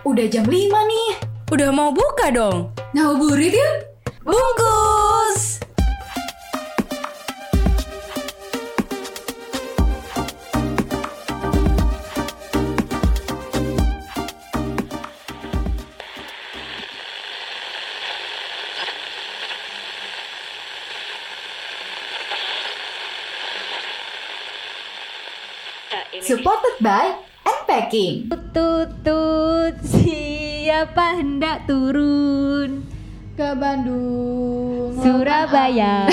Udah jam 5 nih. Udah mau buka dong. Ngabuburit yuk. Bungkus. Supported by Unpacking. Tutut siapa hendak turun ke Bandung Surabaya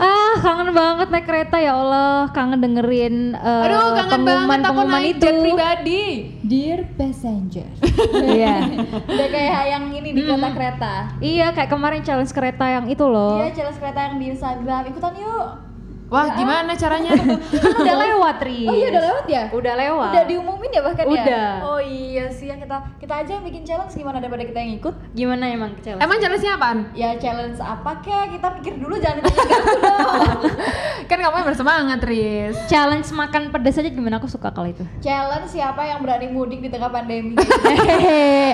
Ah kangen banget naik kereta ya Allah Kangen dengerin eh, Aduh kangen banget aku pengumuman naik itu jet pribadi Dear passenger. Iya Udah kayak yang ini di kereta-kereta Iya kayak kemarin challenge kereta yang itu loh Iya challenge kereta yang di Instagram Ikutan yuk Wah, gimana caranya? Kan udah lewat Riz Oh iya udah lewat ya? Udah lewat Udah diumumin ya bahkan ya? Udah. Oh iya sih ya kita kita aja yang bikin challenge gimana daripada kita yang ikut Gimana emang challenge? Emang challenge-nya apaan? Ya challenge apa kek? Kita pikir dulu jangan ditanya dong kamu yang bersemangat, Riz. Challenge makan pedas aja gimana? Aku suka kalau itu. Challenge siapa yang berani mudik di tengah pandemi?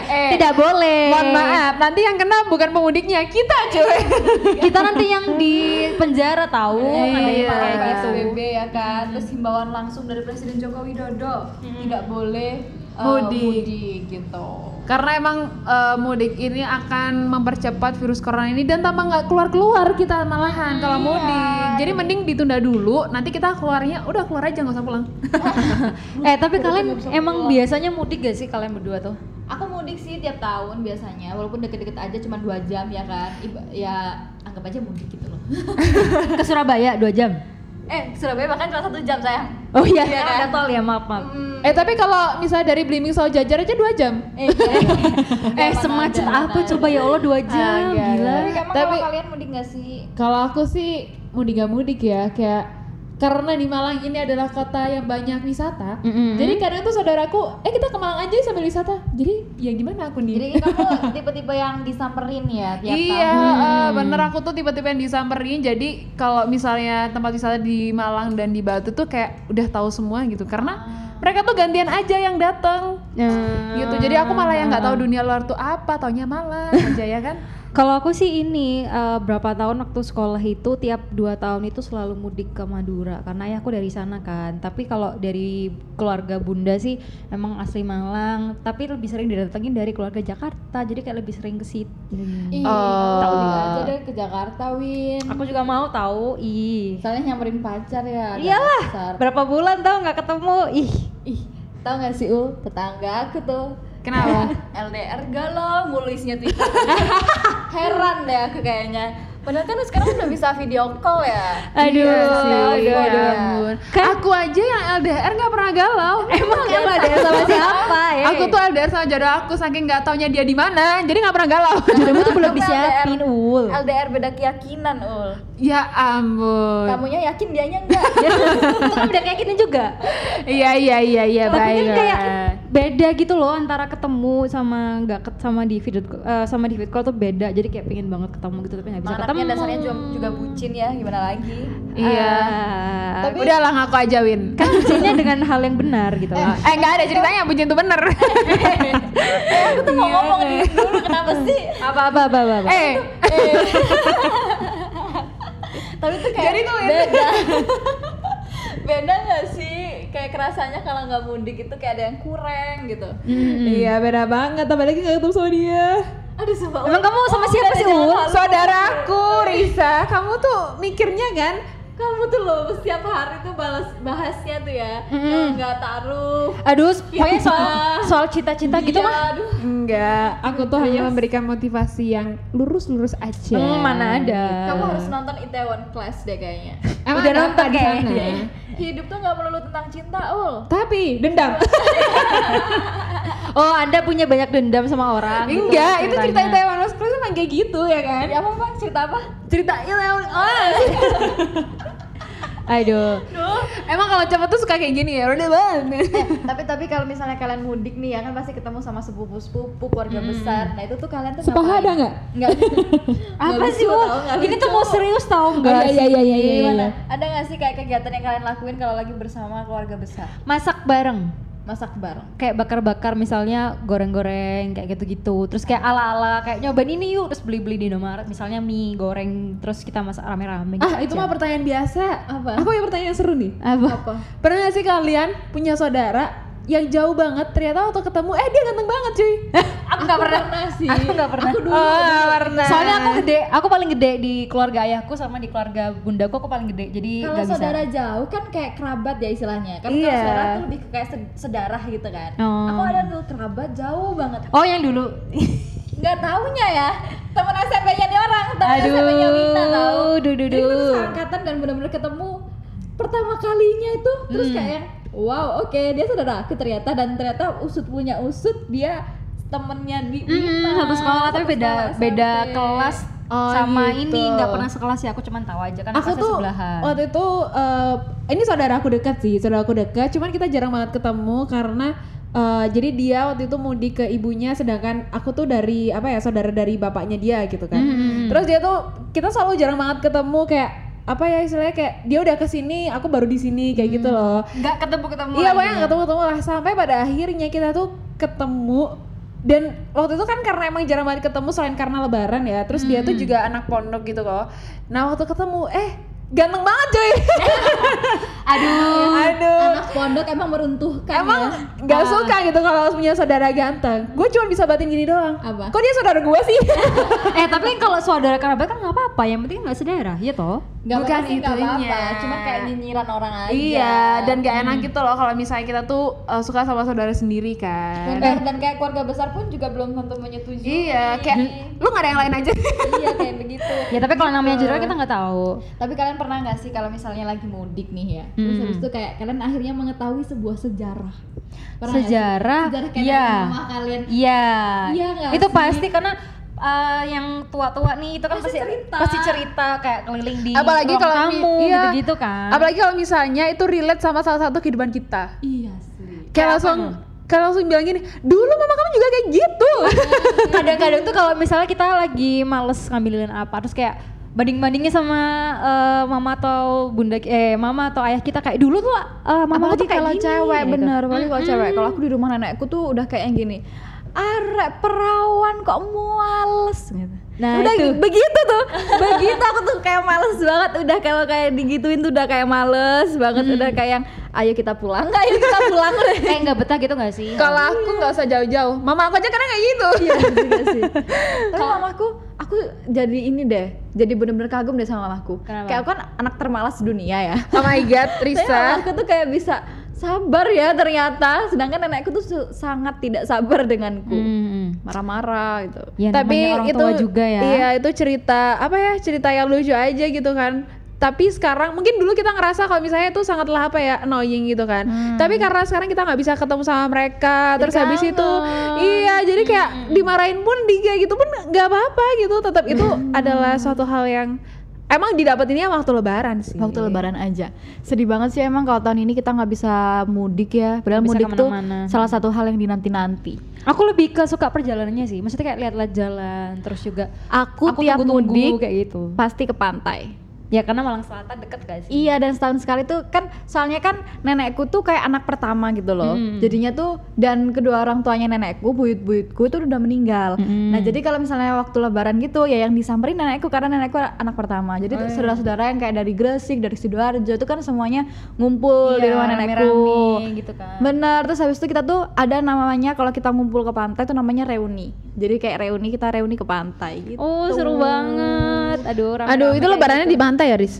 Eh, Tidak boleh. Mohon maaf, nanti yang kena bukan pemudiknya, kita cuy. Kita nanti yang di penjara tahu. Ada yang Iya. kayak gitu. PSBB ya kan. Terus himbauan langsung dari Presiden Joko Widodo. Tidak boleh uh, Mudik. mudik gitu Karena emang eh, mudik ini akan mempercepat virus corona ini dan tambah nggak keluar-keluar kita malahan kalau mudik. Jadi mending ditunda dulu, nanti kita keluarnya udah keluar aja nggak usah pulang. Eh tapi kalian emang biasanya mudik gak sih kalian berdua tuh? Aku mudik sih tiap tahun biasanya Walaupun deket-deket aja cuma 2 jam ya kan Iba- Ya anggap aja mudik gitu loh Ke Surabaya 2 jam. Eh Surabaya bahkan cuma satu jam sayang Oh iya, Iya kan? ada tol ya maaf maaf. Hmm, eh tapi kalau misalnya dari Blimbing Soal Jajar aja dua jam. Eh, iya. Eh Mana semacet ada, apa coba ya Allah 2 jam, Agak, gila. Tapi Tapi- kalau kalian mudik gak sih? Kalau aku sih mudik gak mudik ya, kayak karena di Malang ini adalah kota yang banyak wisata. Mm-mm. Jadi kadang tuh saudaraku, eh kita ke Malang aja sambil wisata. Jadi ya gimana aku nih? Jadi kamu tipe-tipe yang disamperin ya tiap iya, tahun eh, bener aku tuh tiba-tiba yang disamperin. Jadi kalau misalnya tempat wisata di Malang dan di Batu tuh kayak udah tahu semua gitu. Karena mereka tuh gantian aja yang dateng Hmm. gitu. Jadi aku malah yang nggak tahu dunia luar tuh apa, taunya Malang aja ya kan. Kalau aku sih ini eh, berapa tahun waktu sekolah itu tiap dua tahun itu selalu mudik ke Madura karena ayahku dari sana kan. Tapi kalau dari keluarga bunda sih emang asli Malang, tapi lebih sering didatengin dari keluarga Jakarta. Jadi kayak lebih sering ke situ. Ih, Oh. tahu juga aja deh ke Jakarta Win Aku juga mau tahu. Ih. Soalnya nyamperin pacar ya Iyalah. besar. Berapa bulan tau nggak ketemu? Ih. Ih, tau gak sih Ul, tetangga aku tuh Kenapa? LDR galau mulu isinya Twitter Heran deh aku kayaknya Padahal kan sekarang udah bisa video call ya Aduh, Iya sih, aduh, ya aduh. ampun. Kan- Aku aja yang LDR nggak pernah galau. Emang dia nggak ada sama siapa ya? Aku tuh LDR sama jodoh aku saking nggak taunya dia di mana, jadi nggak pernah galau. jodohmu tuh belum Kamu disiapin LDR. ul. LDR beda keyakinan Ul ya ampun. Kamunya yakin dianya enggak? Itu kan udah kayak gini juga. Iya iya iya iya Tapi kan baik. kayak beda gitu loh antara ketemu sama nggak ket sama di video eh, sama di video call tuh beda. Jadi kayak pengen banget ketemu gitu tapi nggak bisa Anaknya ketemu. dasarnya juga, juga bucin ya, gimana lagi Iya. Ah, Tapi- Udah lah ngaku aja Win. kan bucinnya dengan hal yang benar gitu loh. Eh nggak ada ceritanya bucin tuh bener. Eh aku tuh mau ngomong nih dulu kenapa sih? apa apa apa apa. apa. eh Tapi tuh kayak Jadi tuh beda Beda gak sih? Kayak kerasanya kalau nggak mudik itu kayak ada yang kurang gitu iya beda banget. Apalagi nggak ketemu sama dia. Aduh sumpah Emang kamu sama siapa sih Ul? Saudaraku Risa, kamu tuh mikirnya kan? Kamu tuh loh setiap hari tuh balas bahasnya tuh ya Mm-mm. Nggak taruh Aduh, pokoknya soal soal cita-cita gitu Iya, mah. aduh Enggak, aku tuh hanya memberikan motivasi yang lurus-lurus aja. Hmm, mana ada. Kamu harus nonton Itaewon Class deh kayaknya Emang Udah ada nonton kayaknya. Hidup tuh nggak melulu tentang cinta, Ul Tapi dendam. Oh, Anda punya banyak dendam sama orang. gitu Enggak, itu cerita Lost Place emang kayak gitu ya kan? Ya apa, Pak? Cerita apa? Cerita Taiwan oh. Aduh. Duh Emang kalau cowok tuh suka kayak gini ya, udah banget. Eh, tapi tapi kalau misalnya kalian mudik nih ya kan pasti ketemu sama sepupu sepupu keluarga besar. Nah itu tuh kalian tuh Sepaha ada nggak? Nggak. Apa Nggak sih, nggak Ini tuh lucu. mau serius tau enggak? Oh, iya iya iya iya. Gimana? iya. Ada nggak sih kayak kegiatan yang kalian lakuin kalau lagi bersama keluarga besar? Masak bareng. Masak bareng kayak bakar-bakar misalnya goreng-goreng kayak gitu-gitu terus kayak ala-ala kayak nyobain ini yuk terus beli-beli di Indomaret misalnya mie goreng terus kita masak rame-rame Ah, gitu itu aja. mah pertanyaan biasa. Apa? Aku punya pertanyaan seru nih. apa apa Pernah gak sih kalian punya saudara yang jauh banget ternyata waktu ketemu eh dia ganteng banget cuy. aku nggak pernah. Sih. Aku nggak pernah. Aku dulu Oh, dulu. pernah. soalnya aku gede aku paling gede di keluarga ayahku sama di keluarga bundaku aku paling gede jadi kalau nggak bisa. saudara jauh kan kayak kerabat ya istilahnya. Kan Iya. kalau saudara tuh lebih ke kayak sed- sedarah gitu kan. Oh. aku ada tuh kerabat jauh banget. Oh yang dulu. Nggak taunya ya. Teman SMP-nya nih orang. Teman SMP-nya Wina tahu aduh duh duh Jadi kita duh seangkatan dan benar-benar ketemu pertama kalinya itu. Terus Hmm. kayak wow oke dia saudara aku ternyata. Dan ternyata usut punya usut dia temennya di Hmm, Wina, satu sekolah tapi beda sekolah beda kelas Oh, sama gitu. ini nggak pernah sekelas sih aku cuman tahu aja kan aku tuh sebelahan waktu itu eh, ini saudara aku dekat sih, saudara aku dekat. Cuman kita jarang banget ketemu karena eh, jadi dia waktu itu mudik ke ibunya, sedangkan aku tuh dari apa ya saudara dari bapaknya dia gitu kan. Hmm. Terus dia tuh kita selalu jarang banget ketemu kayak apa ya istilahnya kayak dia udah ke sini, aku baru di sini kayak gitu loh. nggak ketemu ketemu Iya pokoknya nggak ketemu-ketemu lah sampai pada akhirnya kita tuh ketemu dan waktu itu kan karena emang jarang banget ketemu selain karena lebaran ya. Terus dia tuh juga anak pondok gitu kok. Nah waktu ketemu eh ganteng banget coy. Aduh aduh. anak pondok emang meruntuhkan emang ya. nggak suka gitu kalau punya saudara ganteng. Gue cuma bisa batin gini doang. Apa? kok dia saudara gue sih? Eh tapi kalau saudara kerabat kan nggak apa-apa yang penting nggak saudara ya toh Nggak Bukan nggak itunya. apa-apa. cuma kayak nyinyiran orang aja iya dan gak enak gitu loh kalau misalnya kita tuh uh, suka sama saudara sendiri kan dan, dan kayak keluarga besar pun juga belum tentu menyetujui iya kayak lu gak ada yang lain aja iya kayak begitu ya tapi kalau namanya saudara kita nggak tahu Tapi kalian pernah nggak sih kalau misalnya lagi mudik nih ya, terus Hmm. habis itu kayak kalian akhirnya mengetahui sebuah sejarah. Pernah nggak sejarah Sejarah kayak iya kalian. iya Iya nggak itu sih? pasti karena uh, yang tua-tua nih itu kan Pasti pasti cerita. pasti cerita kayak keliling di apalagi kalau tamu iya. gitu-gitu kan apalagi kalau misalnya itu relate sama salah satu kehidupan kita Iya sih. kayak langsung kayak langsung bilang gini dulu mama kamu juga kayak gitu kadang-kadang tuh kalau misalnya kita lagi males ngambilin apa terus kayak banding-bandingnya sama eh, mama atau bunda eh mama atau ayah kita kayak dulu tuh eh, mama Apalagi tuh kayak kalau gini, cewek gitu. bener, apalagi kalau cewek. Kalau aku di rumah nenekku tuh udah kayak yang gini. Arek perawan kok muales gitu. Nah, udah itu. begitu tuh. begitu aku tuh kayak males banget udah kalau kayak digituin tuh udah kayak males banget udah kayak yang ayo kita pulang nggak ayo kita pulang udah kayak nggak betah gitu nggak sih kalau aku nggak usah jauh-jauh mama aku aja kadang kayak gitu Iya juga sih. Tapi mamaku, aku jadi ini deh, jadi bener-bener kagum deh sama mamaku. Kenapa? Kayak aku kan anak termalas dunia ya. oh my god Tapi Risa mamaku tuh kayak bisa sabar ya ternyata, sedangkan nenekku tuh sangat tidak sabar denganku. Hmm. Marah-marah gitu. ya tapi orang itu tua juga ya. iya itu cerita apa ya cerita yang lucu aja gitu kan. Tapi sekarang mungkin dulu kita ngerasa kalau misalnya itu sangatlah apa ya annoying gitu kan. Tapi karena sekarang kita nggak bisa ketemu sama mereka terus habis itu iya jadi kayak dimarahin pun dia gitu pun nggak apa-apa gitu. Tetap itu adalah suatu hal yang emang didapetinnya waktu lebaran sih Waktu lebaran aja. Sedih banget sih emang kalau tahun ini kita nggak bisa mudik ya. Padahal bisa mudik tuh salah satu hal yang dinanti-nanti. aku lebih ke suka perjalanannya sih maksudnya kayak lihat-lihat jalan terus juga Aku, aku tiap tunggu-tunggu mudik kayak gitu pasti ke pantai. Ya karena Malang Selatan deket gak sih Iya dan setahun sekali tuh kan soalnya kan nenekku tuh kayak anak pertama gitu loh. Mm. Jadinya tuh dan kedua orang tuanya nenekku, buyut-buyutku itu udah meninggal. Mm. Nah, jadi kalau misalnya waktu lebaran gitu ya yang disamperin nenekku karena nenekku anak pertama. Jadi tuh saudara-saudara yang kayak dari Gresik, dari Sidoarjo itu kan semuanya ngumpul di Iya, rumah nenekku. rame-rame gitu kan. Bener, terus habis itu kita tuh ada namanya kalau kita ngumpul ke pantai tuh namanya reuni. Jadi kayak reuni kita reuni ke pantai gitu. oh seru banget aduh rame-rame aduh itu lebarannya gitu. di pantai ya Riz?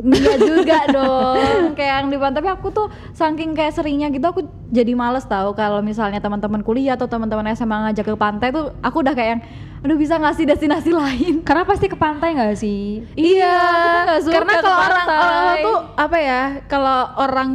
Enggak juga dong kayak yang di pantai. Tapi aku tuh saking kayak seringnya gitu aku jadi males tahu kalau misalnya teman-teman kuliah atau teman-teman SMA ngajak ke pantai tuh aku udah kayak yang aduh bisa ngasih destinasi lain? Karena pasti ke pantai gak sih? Iya, nggak suka karena kalau orang orang tuh apa ya? Kalau orang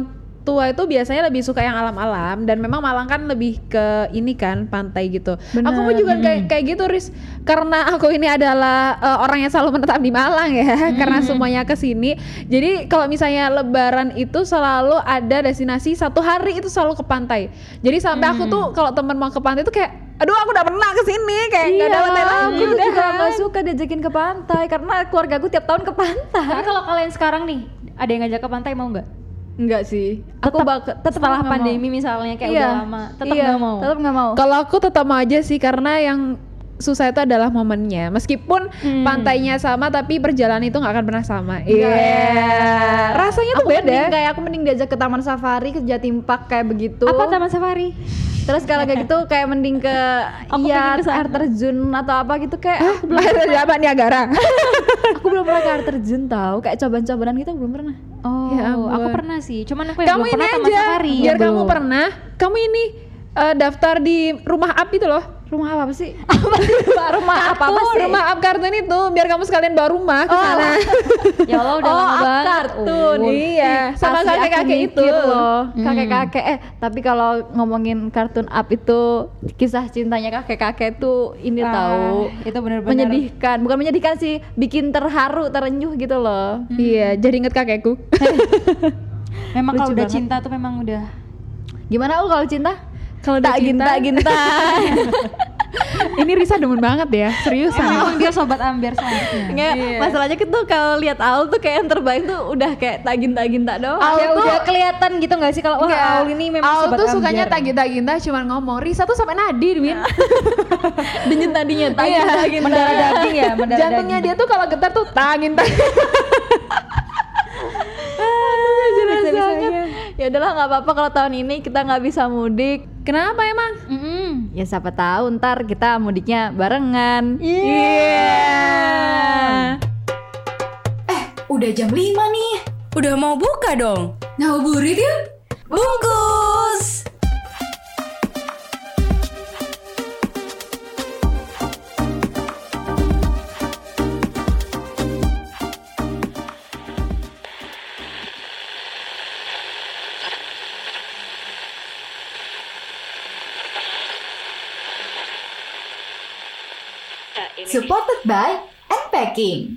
tua itu biasanya lebih suka yang alam-alam dan memang Malang kan lebih ke ini kan pantai gitu. Aku mau juga kayak kayak gitu Riz karena aku ini adalah eh, orang yang selalu menetap di Malang ya karena semuanya ke sini. Jadi kalau misalnya lebaran itu selalu ada destinasi satu hari itu selalu ke pantai. Jadi sampai aku tuh kalau teman mau ke pantai itu kayak aduh aku udah pernah ke sini kayak nggak ada hotel lagi aku udah. juga nggak suka diajakin ke pantai karena keluarga aku tiap tahun ke pantai tapi kalau kalian sekarang nih ada yang ngajak ke pantai mau nggak Enggak sih. Aku Tetep- bak tetep setelah nggak mau. pandemi misalnya kayak Iya, udah lama tetap iya, nggak mau Tetap nggak mau. Kalau aku tetap mau aja sih karena yang susah itu adalah momennya. Meskipun Hmm. pantainya sama tapi perjalanan itu nggak akan pernah sama. Iya. Iya. Rasanya tuh aku beda. mending kayak aku mending diajak ke taman safari ke Jatim Park kayak begitu. apa taman safari Terus kalau kayak gitu kayak mending ke iya air terjun atau apa gitu kayak aku belum Ada apa Niagara? aku belum pernah ke air terjun tahu kayak cobaan-cobaan gitu belum pernah. oh Ya ampun. aku pernah sih cuman aku yang kamu belum ini pernah aja. safari Biar kamu pernah. Kamu ini eh, daftar di rumah up itu loh. Rumah apa, sih? Apa sih? rumah apa, apa Tuh, sih? rumah up kartun itu biar kamu sekalian bawa rumah ke Oh. sana. ya Allah udah oh, lama banget kartun. Oh. Iya, sama kakek-kakek itu. loh. Kakek-kakek eh tapi kalau ngomongin kartun up itu kisah cintanya kakek-kakek tuh ini Ah, tahu itu benar-benar menyedihkan. Bukan menyedihkan sih, bikin terharu, terenyuh gitu loh. Iya, jadi inget kakekku. memang kalau udah banget. cinta tuh memang udah Gimana ul kalau cinta? Kalau tak ginta ginta. Ini Risa demen banget ya, seriusan. memang dia sobat ambiar selanjutnya Nggak, Iya. masalahnya tuh kalau lihat Aul tuh kayak yang terbaik tuh udah kayak tak ginta ginta doang. Aul ya tuh- udah kelihatan gitu nggak sih kalau wah Enggak. Aul ini memang Aul sobat tuh sukanya ambiar. tak ginta-ginta cuman ngomong. Risa tuh sampai nadir, Win. Denyut nadinya tak Iya. ginta ginta. mendarah daging ya mendarah Jantungnya daging. dia tuh kalau getar tuh. Bisa-bisanya. Ya udahlah nggak apa-apa kalau tahun ini kita nggak bisa mudik. Kenapa emang? Ya siapa tahu ntar kita mudiknya barengan. Iya. Udah jam 5 nih. Udah mau buka dong. Ngabuburit yuk. Bungkus. Supported by Unpacking.